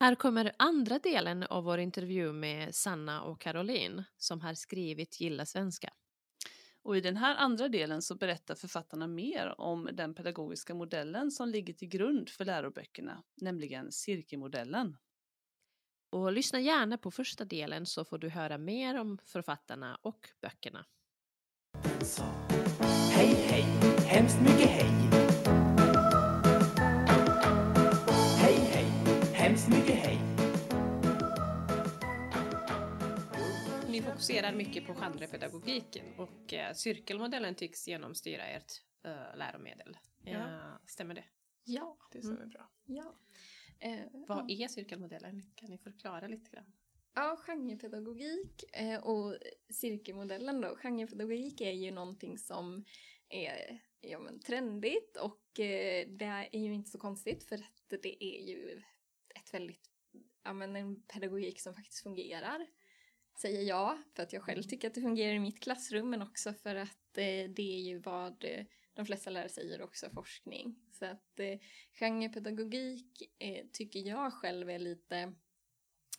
Här kommer andra delen av vår intervju med Sanna och Caroline som har skrivit Gilla svenska. Och i den här andra delen så berättar författarna mer om den pedagogiska modellen som ligger till grund för läroböckerna, nämligen cirkelmodellen. Och lyssna gärna på första delen så får du höra mer om författarna och böckerna. Hej, hej, hemskt mycket hej. Hej, Ni fokuserar mycket på genrepedagogiken och eh, cirkelmodellen tycks genomstyra ert eh, läromedel. Ja. Eh, stämmer det? Ja. Det stämmer bra. ja. Eh, Vad ja. är cirkelmodellen? Kan ni förklara lite grann? Ja, genrepedagogik eh, och cirkelmodellen då. Genrepedagogik är ju någonting som är ja, men, trendigt och eh, det är ju inte så konstigt för att det är ju ett väldigt, ja men en pedagogik som faktiskt fungerar. Säger ja, för att jag själv tycker att det fungerar i mitt klassrum men också för att eh, det är ju vad eh, de flesta lärare säger också forskning. Så att eh, genrepedagogik eh, tycker jag själv är lite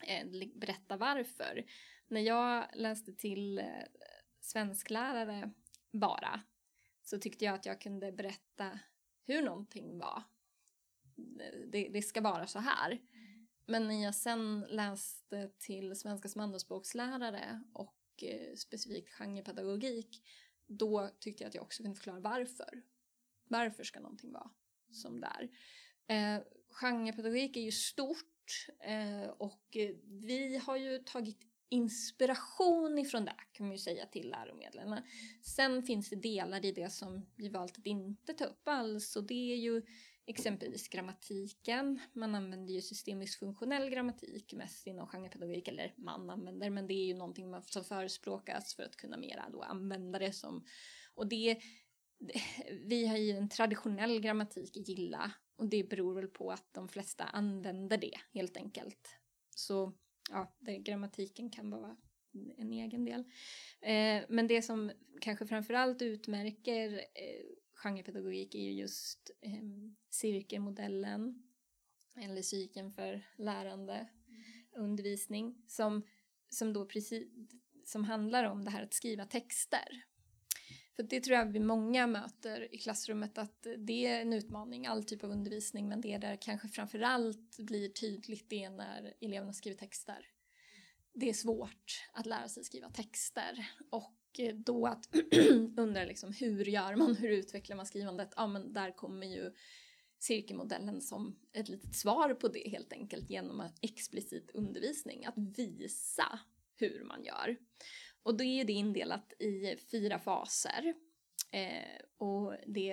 eh, berätta varför. När jag läste till eh, svensklärare bara så tyckte jag att jag kunde berätta hur någonting var. Det, det ska vara så här. Men när jag sen läste till svenska som andraspråkslärare och eh, specifikt genrepedagogik då tyckte jag att jag också kunde förklara varför. Varför ska någonting vara som det är? Eh, genrepedagogik är ju stort eh, och eh, vi har ju tagit inspiration ifrån det kan man ju säga till läromedlen. Sen finns det delar i det som vi valt att inte ta upp alls och det är ju exempelvis grammatiken. Man använder ju systemisk funktionell grammatik mest inom genrepedagogik, eller man använder, men det är ju någonting som förespråkas för att kunna mera då använda det som, och det vi har ju en traditionell grammatik i Gilla och det beror väl på att de flesta använder det helt enkelt. Så ja, det, grammatiken kan vara en egen del. Eh, men det som kanske framförallt utmärker eh, genrepedagogik är ju just eh, cirkelmodellen eller cykeln för lärande undervisning som, som då precis som handlar om det här att skriva texter. För det tror jag vi många möter i klassrummet att det är en utmaning, all typ av undervisning, men det där kanske framförallt blir tydligt det är när eleverna skriver texter. Det är svårt att lära sig skriva texter och eh, då att undra liksom hur gör man, hur utvecklar man skrivandet? Ja men där kommer ju cirkelmodellen som ett litet svar på det helt enkelt genom att explicit undervisning, att visa hur man gör. Och då är det indelat i fyra faser. Eh, och det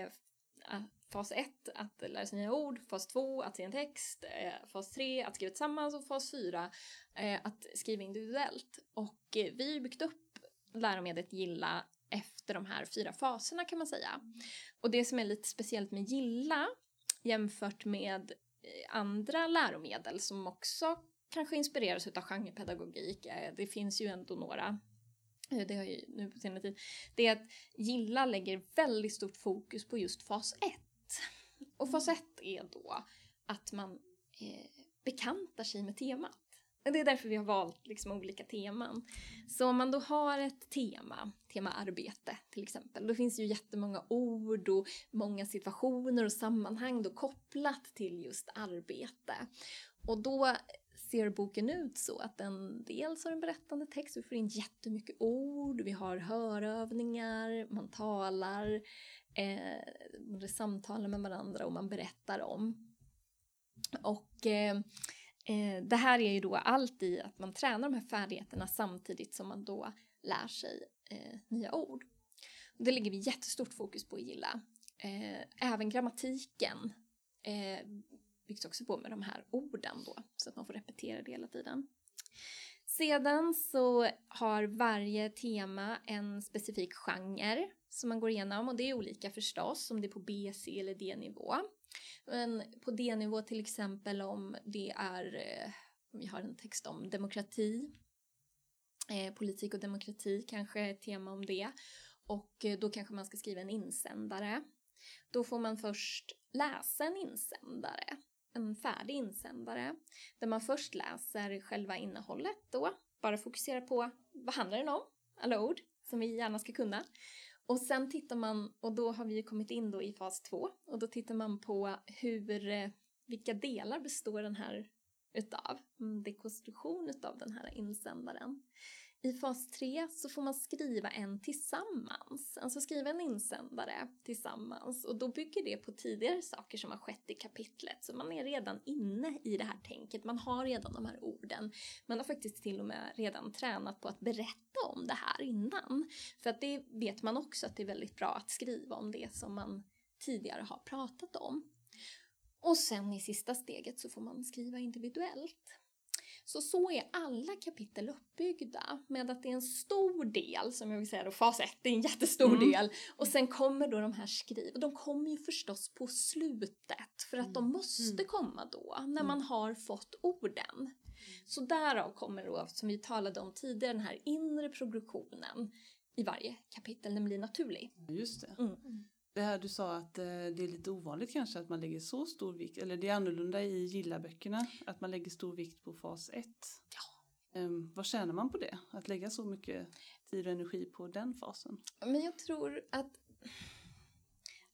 är fas 1 att lära sig nya ord, fas 2 att se en text, eh, fas 3 att skriva tillsammans och fas 4 eh, att skriva individuellt. Och eh, vi har byggt upp läromedlet Gilla efter de här fyra faserna kan man säga. Och det som är lite speciellt med Gilla jämfört med andra läromedel som också kanske inspireras av genrepedagogik, det finns ju ändå några det har ju nu på senare tid, det är att Gilla lägger väldigt stort fokus på just fas 1. Och fas 1 är då att man eh, bekantar sig med temat. Och Det är därför vi har valt liksom olika teman. Så om man då har ett tema, tema arbete till exempel, då finns det ju jättemånga ord och många situationer och sammanhang då kopplat till just arbete. Och då ser boken ut så att den dels har en berättande text, vi får in jättemycket ord, vi har hörövningar, man talar, eh, samtalar med varandra och man berättar om. Och eh, eh, det här är ju då allt i att man tränar de här färdigheterna samtidigt som man då lär sig eh, nya ord. Och det lägger vi jättestort fokus på att Gilla. Eh, även grammatiken eh, byggs också på med de här orden då, så att man får repetera det hela tiden. Sedan så har varje tema en specifik genre som man går igenom och det är olika förstås om det är på B, C eller D-nivå. Men på D-nivå till exempel om det är, eh, om vi har en text om demokrati, eh, politik och demokrati kanske är ett tema om det. Och eh, då kanske man ska skriva en insändare. Då får man först läsa en insändare en färdig insändare där man först läser själva innehållet då, bara fokuserar på vad handlar den om, alla ord som vi gärna ska kunna. Och sen tittar man, och då har vi ju kommit in då i fas två, och då tittar man på hur, vilka delar består den här utav, mm, dekonstruktion utav den här insändaren. I fas 3 så får man skriva en tillsammans, alltså skriva en insändare tillsammans och då bygger det på tidigare saker som har skett i kapitlet. Så man är redan inne i det här tänket, man har redan de här orden. Man har faktiskt till och med redan tränat på att berätta om det här innan. För att det vet man också att det är väldigt bra att skriva om det som man tidigare har pratat om. Och sen i sista steget så får man skriva individuellt. Så så är alla kapitel uppbyggda med att det är en stor del, som jag vill säga då, fas 1, det är en jättestor Mm. del. Och sen kommer då de här skriv, och de kommer ju förstås på slutet för att de måste komma då, när man har fått orden. Så därav kommer då, som vi talade om tidigare, den här inre progressionen i varje kapitel, den blir naturlig. Just det. Mm. Det här du sa att eh, det är lite ovanligt kanske att man lägger så stor vikt, eller det är annorlunda i gilla-böckerna, att man lägger stor vikt på fas 1. Ja. Um, vad tjänar man på det? Att lägga så mycket tid och energi på den fasen? Men jag tror att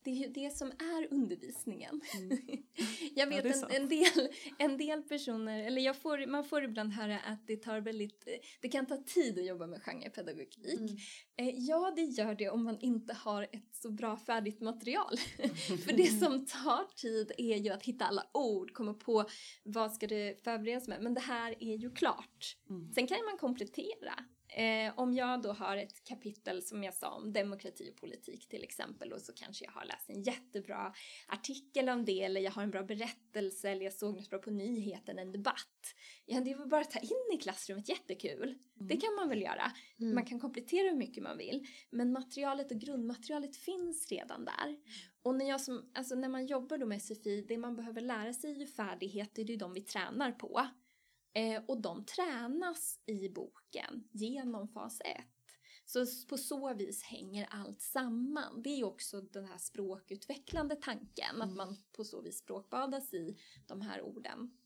det är ju det som är undervisningen. jag Mm. Ja, vet är en, en, del, en del personer, eller jag får, man får ibland höra att det tar väldigt, det kan ta tid att jobba med genrepedagogik. Mm. Eh, ja, det gör det om man inte har ett så bra färdigt material. För det som tar tid är ju att hitta alla ord, komma på vad ska det förberedas med. Men det här är ju klart. Mm. Sen kan man komplettera. Eh, om jag då har ett kapitel som jag sa om demokrati och politik till exempel och så kanske jag har läst en jättebra artikel om det eller jag har en bra berättelse eller jag såg något bra på nyheten, en debatt. Ja, det är väl bara att ta in i klassrummet, jättekul. Det kan man väl göra. Man kan komplettera hur mycket man vill. Men materialet och grundmaterialet finns redan där. Och när, jag som, alltså när man jobbar då med SFI, det man behöver lära sig är ju färdigheter, det är ju de vi tränar på. Eh, och de tränas i boken genom fas 1. Så på så vis hänger allt samman. Det är ju också den här språkutvecklande tanken, att man på så vis språkbadas i de här orden.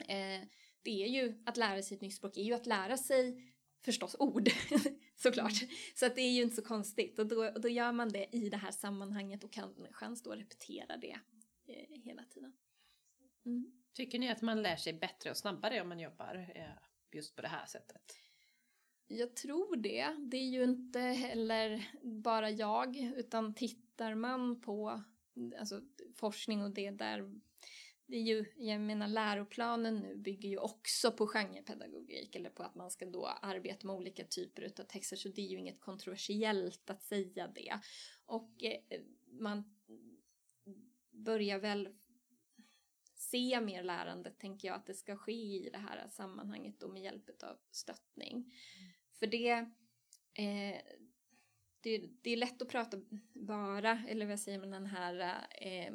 Eh, det är ju, att lära sig ett nytt språk är ju att lära sig förstås ord, såklart. Så att det är ju inte så konstigt. Och då, då gör man det i det här sammanhanget och kan chans då repetera det eh, hela tiden. Mm. Tycker ni att man lär sig bättre och snabbare om man jobbar eh, just på det här sättet? Jag tror det. Det är ju inte heller bara jag, utan tittar man på alltså, forskning och det där det är ju, jag menar läroplanen nu bygger ju också på genrepedagogik eller på att man ska då arbeta med olika typer av texter så det är ju inget kontroversiellt att säga det. Och eh, man börjar väl se mer lärande tänker jag att det ska ske i det här sammanhanget och med hjälp av stöttning. För det, eh, det, det är lätt att prata bara, eller vad säger man, den här eh,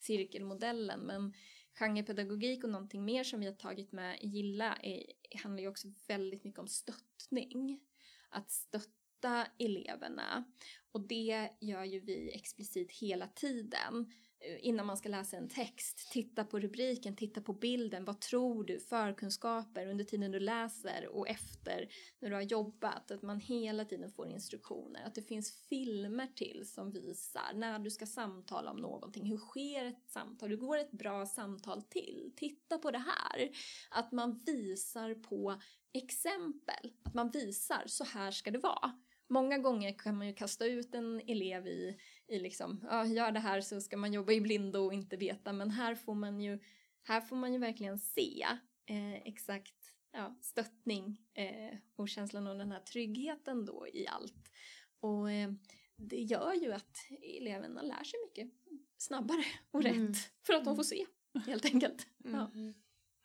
cirkelmodellen men genrepedagogik och någonting mer som vi har tagit med i Gilla är, handlar ju också väldigt mycket om stöttning. Att stötta eleverna. Och det gör ju vi explicit hela tiden Eh, innan man ska läsa en text. Titta på rubriken, titta på bilden. Vad tror du? Förkunskaper under tiden du läser och efter när du har jobbat. Att man hela tiden får instruktioner. Att det finns filmer till som visar när du ska samtala om någonting. Hur sker ett samtal? Hur går ett bra samtal till? Titta på det här. Att man visar på exempel. Att man visar, så här ska det vara. Många gånger kan man ju kasta ut en elev i, i liksom, ja, gör det här så ska man jobba i blindo och inte veta. Men här får man ju, här får man ju verkligen se eh, exakt ja, stöttning eh, och känslan av den här tryggheten då i allt. Och eh, det gör ju att eleverna lär sig mycket snabbare och rätt Mm. för att de får se helt enkelt. Ja.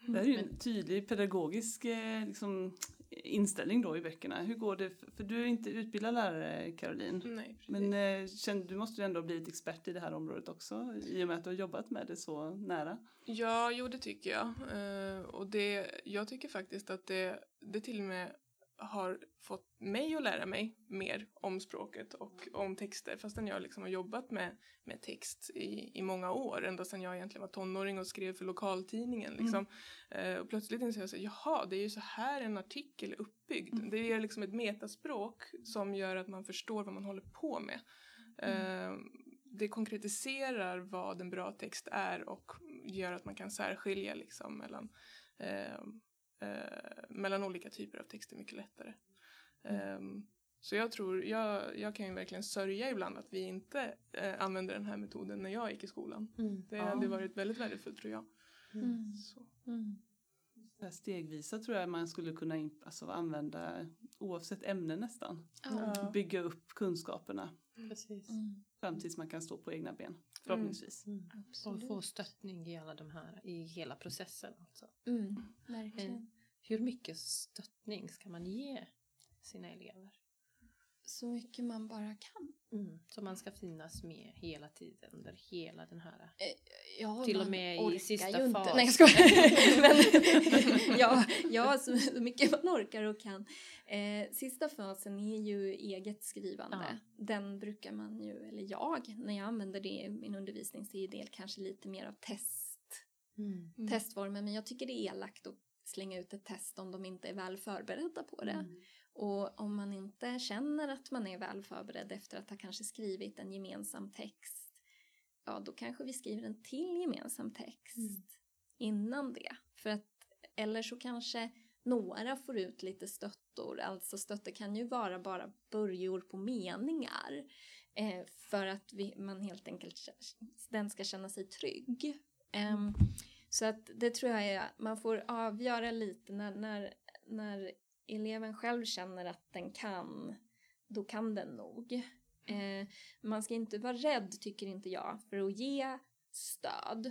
Det här är ju en tydlig pedagogisk eh, liksom, inställning då i böckerna. Hur går det? För du är inte utbildad lärare Caroline. Nej, precis. Men eh, du måste ju ändå ha blivit expert i det här området också i och med att du har jobbat med det så nära. Ja, jo det tycker jag. Eh, och det, jag tycker faktiskt att det, det till och med har fått mig att lära mig mer om språket och om texter fastän jag liksom har jobbat med, med text i, i många år, ända sedan jag egentligen var tonåring och skrev för lokaltidningen. Liksom. Eh, och plötsligt inser jag att jaha, det är ju så här en artikel är uppbyggd. Det är liksom ett metaspråk som gör att man förstår vad man håller på med. Eh, det konkretiserar vad en bra text är och gör att man kan särskilja liksom mellan, eh, mellan olika typer av texter mycket lättare. Um, så jag tror, jag, jag kan ju verkligen sörja ibland att vi inte eh, använde den här metoden när jag gick i skolan. Mm. Det Ja. hade varit väldigt värdefullt tror jag. Mm. Så. Mm. Det här stegvisa tror jag man skulle kunna alltså, använda oavsett ämne nästan. Ja. Bygga upp kunskaperna Precis. Mm. fram tills man kan stå på egna ben. Förhoppningsvis. Mm. Och få stöttning i alla de här, i hela processen. Alltså. Mm. Verkligen. Hur mycket stöttning ska man ge sina elever? Så mycket man bara kan. Mm. Så man ska finnas med hela tiden under hela den här... Ja, Till och med i sista ju inte. fas. Nej jag skojar. Men, ja, ja, så så mycket man orkar och kan. Eh, sista fasen är ju eget skrivande. Ja. Den brukar man ju, eller jag, när jag använder det i min undervisning så är det kanske lite mer av test, Mm. Mm. testformen. Men jag tycker det är elakt att slänga ut ett test om de inte är väl förberedda på det. Och om man inte känner att man är väl förberedd efter att ha kanske skrivit en gemensam text, ja då kanske vi skriver en till gemensam text Mm. innan det. För att, eller så kanske några får ut lite stöttor, alltså stöttor kan ju vara bara börjor på meningar. Eh, för att vi, man helt enkelt, den ska känna sig trygg. Ehm, så att det tror jag är, man får avgöra lite när, när, när eleven själv känner att den kan, då kan den nog. Eh, man ska inte vara rädd, tycker inte jag, för att ge stöd.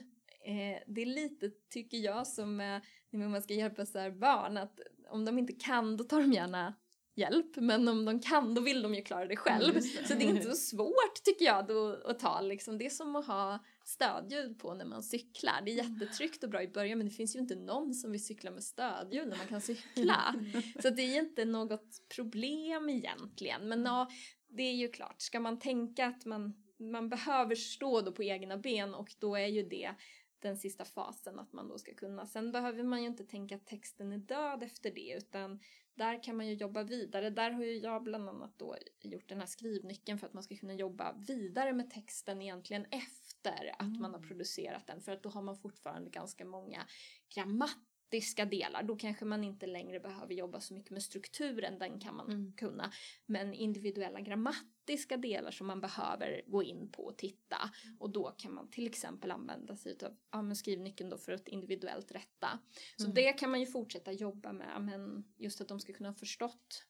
Eh, det är lite, tycker jag, som eh, när man ska hjälpa så barn, att om de inte kan, då tar de gärna hjälp, men om de kan, då vill de ju klara det själv. just det. Så det är inte så svårt, tycker jag, då, att ta. Liksom. Det är som att ha stödljud på när man cyklar. Det är jättetryggt och bra i början, men det finns ju inte någon som vill cykla med stödljud när man kan cykla. Så det är inte något problem egentligen. Men ja, det är ju klart, ska man tänka att man, man behöver stå då på egna ben och då är ju det den sista fasen att man då ska kunna. Sen behöver man ju inte tänka att texten är död efter det utan där kan man ju jobba vidare. Där har ju jag bland annat då gjort den här skrivnyckeln för att man ska kunna jobba vidare med texten egentligen efter att man har producerat den för att då har man fortfarande ganska många grammatiska delar. Då kanske man inte längre behöver jobba så mycket med strukturen, den kan man Mm. kunna. Men individuella grammatiska delar som man behöver gå in på och titta och då kan man till exempel använda sig av ja, men skrivnyckeln då för att individuellt rätta. Så Mm. det kan man ju fortsätta jobba med men just att de ska kunna ha förstått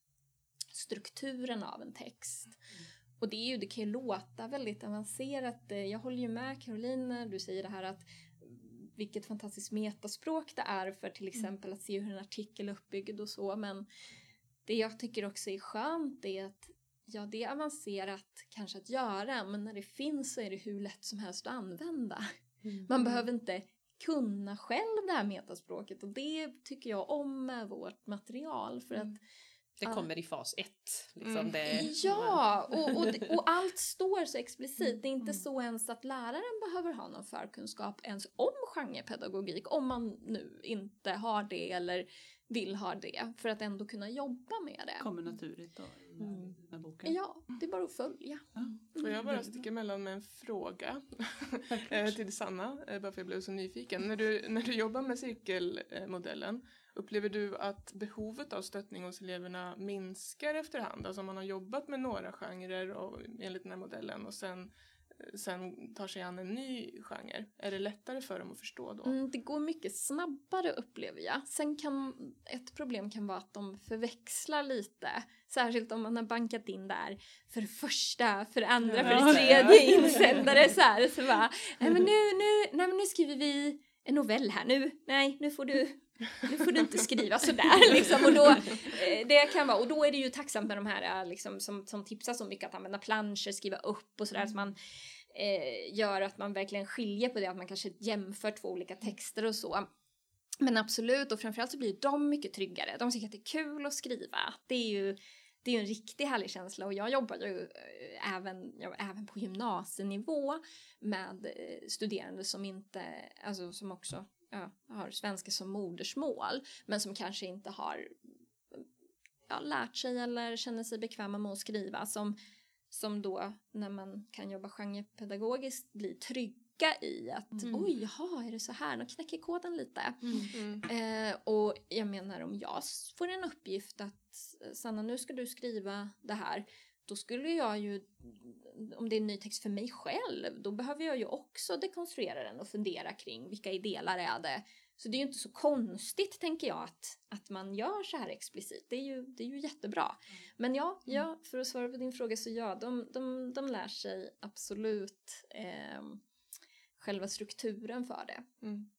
strukturen av en text. Och det, är ju, det kan ju låta väldigt avancerat. Eh, Jag håller ju med Caroline när du säger det här att vilket fantastiskt metaspråk det är för till exempel att se hur en artikel är uppbyggd och så. Men det jag tycker också är skönt är att ja, det är avancerat kanske att göra men när det finns så är det hur lätt som helst att använda. Mm. Man behöver inte kunna själv det här metaspråket och det tycker jag om med vårt material för att Det kommer i fas ett. Liksom. Mm. Det, Ja, och, och, och allt står så explicit. Det är inte Mm. så ens att läraren behöver ha någon förkunskap ens om genrepedagogik om man nu inte har det eller vill ha det för att ändå kunna jobba med det. kommer naturligt då i Mm. den boken. Ja, det är bara att följa. Får jag bara sticka emellan med en fråga eh, till Sanna, eh, bara för jag blev så nyfiken. När du, när du jobbar med cirkelmodellen, upplever du att behovet av stöttning hos eleverna minskar efterhand? Alltså om man har jobbat med några genrer och, enligt den här modellen och sen, sen tar sig an en ny genre, är det lättare för dem att förstå då? Mm, det går mycket snabbare upplever jag. Sen kan ett problem kan vara att de förväxlar lite. Särskilt om man har bankat in där för första, för andra, för Ja. tredje insändare så här. Så bara, nej men nu, nu, nej men nu skriver vi en novell här nu. Nej, nu får du nu får du inte skriva sådär liksom. Och, då, eh, det kan vara, och då är det ju tacksamt med de här eh, liksom, som, som tipsar så mycket att använda planscher, skriva upp och sådär. Så man eh, gör att man verkligen skiljer på det, att man kanske jämför två olika texter och så. men absolut, och framförallt så blir de mycket tryggare. De tycker att det är kul att skriva. Det är ju det är ju en riktigt härlig känsla och jag jobbar ju även, ja, även på gymnasienivå med studerande som inte, alltså som också ja, har svenska som modersmål men som kanske inte har ja, lärt sig eller känner sig bekväma med att skriva som, som då när man kan jobba genrepedagogiskt blir trygga i att Mm. oj, jaha, är det så här? De knäcker koden lite. Mm. Eh, och jag menar om jag får en uppgift att Sanna nu ska du skriva det här. Då skulle jag ju, om det är en ny text för mig själv, då behöver jag ju också dekonstruera den och fundera kring vilka delar är det. Så det är ju inte så konstigt tänker jag att, att man gör så här explicit. Det är ju, det är ju jättebra. Men ja, ja, för att svara på din fråga så ja, de, de, de lär sig absolut eh, själva strukturen för det Mm.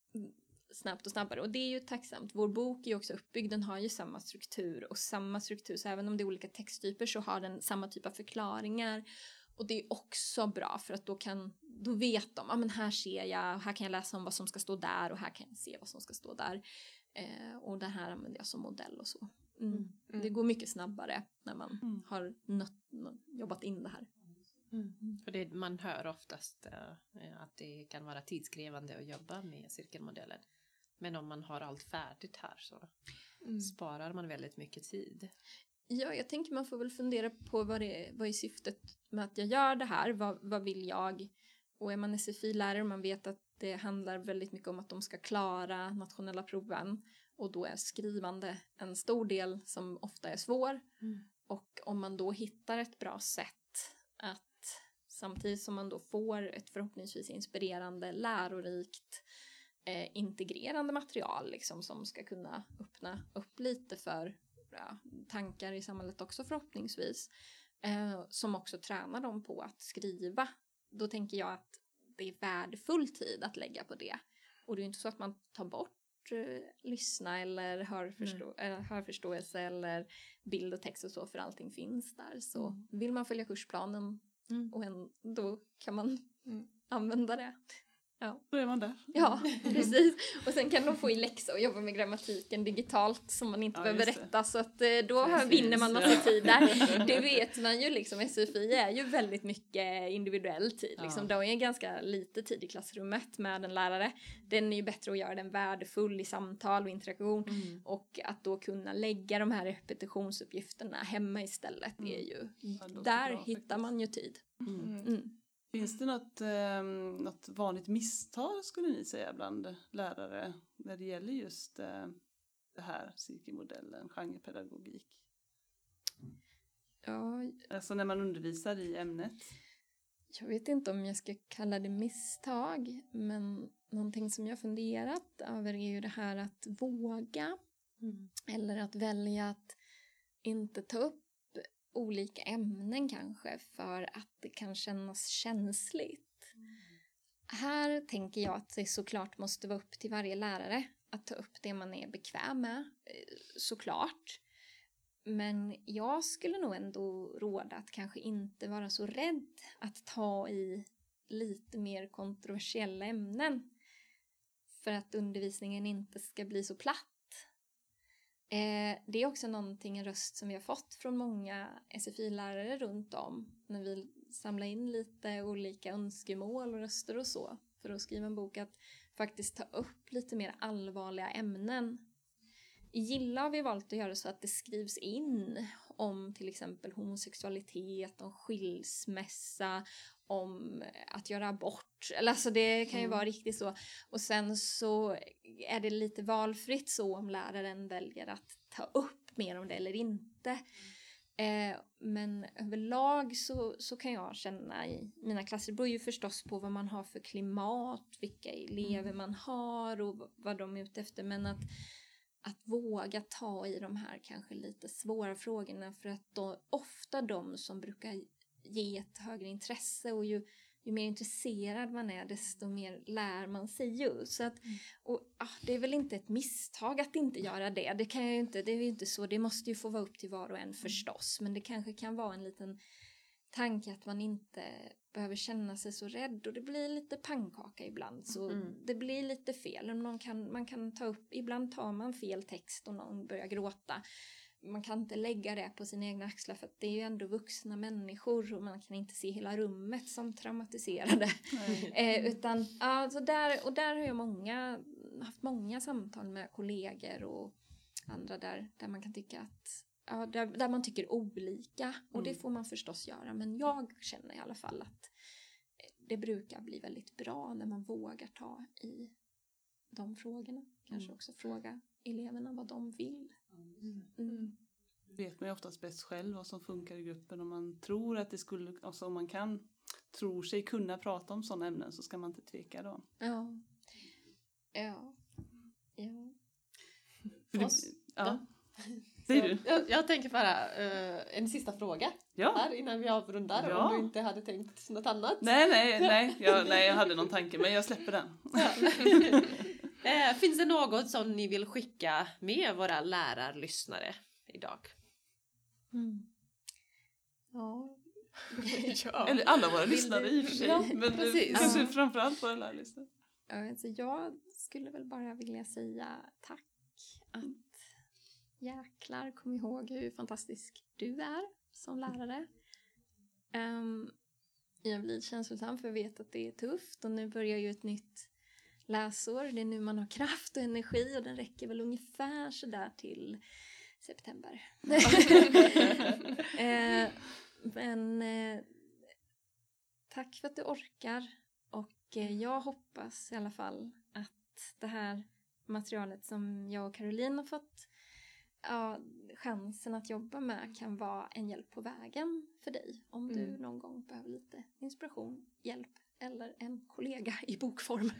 Snabbt och snabbare. Och det är ju tacksamt. Vår bok är ju också uppbyggd, den har ju samma struktur och samma struktur. Så även om det är olika texttyper så har den samma typ av förklaringar. Och det är också bra för att då kan, då vet de, ja ah, men här ser jag, här kan jag läsa om vad som ska stå där och här kan jag se vad som ska stå där. Eh, och det här använder jag som modell och så. Mm. Mm. Det går mycket snabbare när man Mm. har nött, jobbat in det här. För det, man hör oftast eh, att det kan vara tidskrävande att jobba med cirkelmodellen. Men om man har allt färdigt här så Mm. sparar man väldigt mycket tid. Ja, jag tänker man får väl fundera på vad, det är, vad är syftet med att jag gör det här? Vad, vad vill jag? Och är man SFI-lärare och man vet att det handlar väldigt mycket om att de ska klara nationella proven och då är skrivande en stor del som ofta är svår. Mm. Och om man då hittar ett bra sätt att samtidigt som man då får ett förhoppningsvis inspirerande, lärorikt, eh, integrerande material liksom, som ska kunna öppna upp lite för ja, tankar i samhället också förhoppningsvis. Eh, som också tränar dem på att skriva. Då tänker jag att det är värdefull tid att lägga på det. Och det är ju inte så att man tar bort eh, lyssna eller hörförstå- eh, hörförståelse eller bild och text och så för allting finns där. Så Mm. vill man följa kursplanen Mm. och en, då kan man Mm. använda det. Då är man där. Ja, precis. Och sen kan de få i läxa och jobba med grammatiken digitalt som man inte Ja, behöver rätta så att eh, då Precis. vinner man massa tid där. Det vet man ju liksom, SFI är ju väldigt mycket individuell tid. Liksom. Ja. Ju en ganska lite tid i klassrummet med en lärare. Den är ju bättre att göra den värdefull i samtal och interaktion. Mm. Och att då kunna lägga de här repetitionsuppgifterna hemma istället är ju, Ja, där bra hittar man ju tid. Mm. Finns det något, ehm, något vanligt misstag skulle ni säga bland lärare när det gäller just eh, det här cirkelmodellen, genrepedagogik? Ja, Alltså när man undervisar i ämnet. Jag vet inte om jag ska kalla det misstag, men någonting som jag funderat över är ju det här att våga Mm. eller att välja att inte ta upp olika ämnen kanske för att det kan kännas känsligt. Här tänker jag att det såklart måste vara upp till varje lärare att ta upp det man är bekväm med, eh, såklart. Men jag skulle nog ändå råda att kanske inte vara så rädd att ta i lite mer kontroversiella ämnen. För att undervisningen inte ska bli så platt. Eh, det är också någonting, en röst som vi har fått från många SFI-lärare runt om när vi samlar in lite olika önskemål och röster och så för att skriva en bok, att faktiskt ta upp lite mer allvarliga ämnen. I Gilla har vi valt att göra så att det skrivs in om till exempel homosexualitet, om skilsmässa, om att göra abort. Eller alltså det kan ju Mm. vara riktigt så. Och sen så är det lite valfritt så om läraren väljer att ta upp mer om det eller inte. Eh, men överlag så, så kan jag känna i mina klasser, det beror ju förstås på vad man har för klimat, vilka elever man har och vad de är ute efter. Men att, att våga ta i de här kanske lite svåra frågorna för att då, ofta de som brukar ge ett högre intresse och ju, ju mer intresserad man är desto mer lär man sig ju. Så att, och, ah, det är väl inte ett misstag att inte göra det. Det, kan ju inte, det är ju inte så. Det måste ju få vara upp till var och en förstås. Men det kanske kan vara en liten tanke att man inte behöver känna sig så rädd och det blir lite pannkaka ibland så Mm. det blir lite fel. Man kan, man kan ta upp, ibland tar man fel text och någon börjar gråta. Man kan inte lägga det på sina egna axlar för det är ju ändå vuxna människor och man kan inte se hela rummet som traumatiserade. Eh, utan, ja, så där, och där har jag många, haft många samtal med kollegor och andra där, där man kan tycka att Ja, där, där man tycker olika och det Mm. får man förstås göra men jag känner i alla fall att det brukar bli väldigt bra när man vågar ta i de frågorna. Kanske Mm. också fråga eleverna vad de vill. Mm. vet man ju oftast bäst själv vad som funkar i gruppen. Om man tror att det skulle, alltså om man kan, tror sig kunna prata om sådana ämnen så ska man inte tveka då. Ja. Ja. Ja. Oss? ja. Säger du? Jag, jag tänker bara eh, en sista fråga Ja. här innan vi avrundar Ja. om du inte hade tänkt något annat. Nej, nej, nej. Jag, nej, jag hade någon tanke men jag släpper den. Eh, finns det något som ni vill skicka med våra lärarlyssnare idag? Mm. Ja. ja. Eller alla våra lyssnare i och för sig. Ja, men du, precis. kanske Ja. framförallt våra lärarlyssnare. Ja, Alltså jag skulle väl bara vilja säga tack. Att jäklar, kom ihåg hur fantastisk du är som lärare. Um, jag blir känslosam för jag vet att det är tufft och nu börjar ju ett nytt läsår. Det är nu man har kraft och energi och den räcker väl ungefär sådär till september. eh, men eh, tack för att du orkar och eh, jag hoppas i alla fall att det här materialet som jag och Caroline har fått ja, chansen att jobba med kan vara en hjälp på vägen för dig om du Mm. någon gång behöver lite inspiration, hjälp eller en kollega i bokform.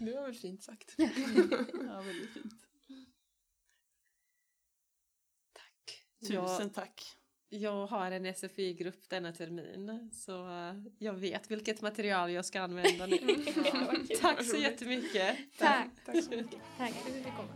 Det var väl fint sagt. Ja, väldigt fint. Tusen Jag, tack. jag har en SFI-grupp denna termin så eh, jag vet vilket material jag ska använda nu. Tack så jättemycket. Tack! Tack så mycket. Tack för att du fick komma.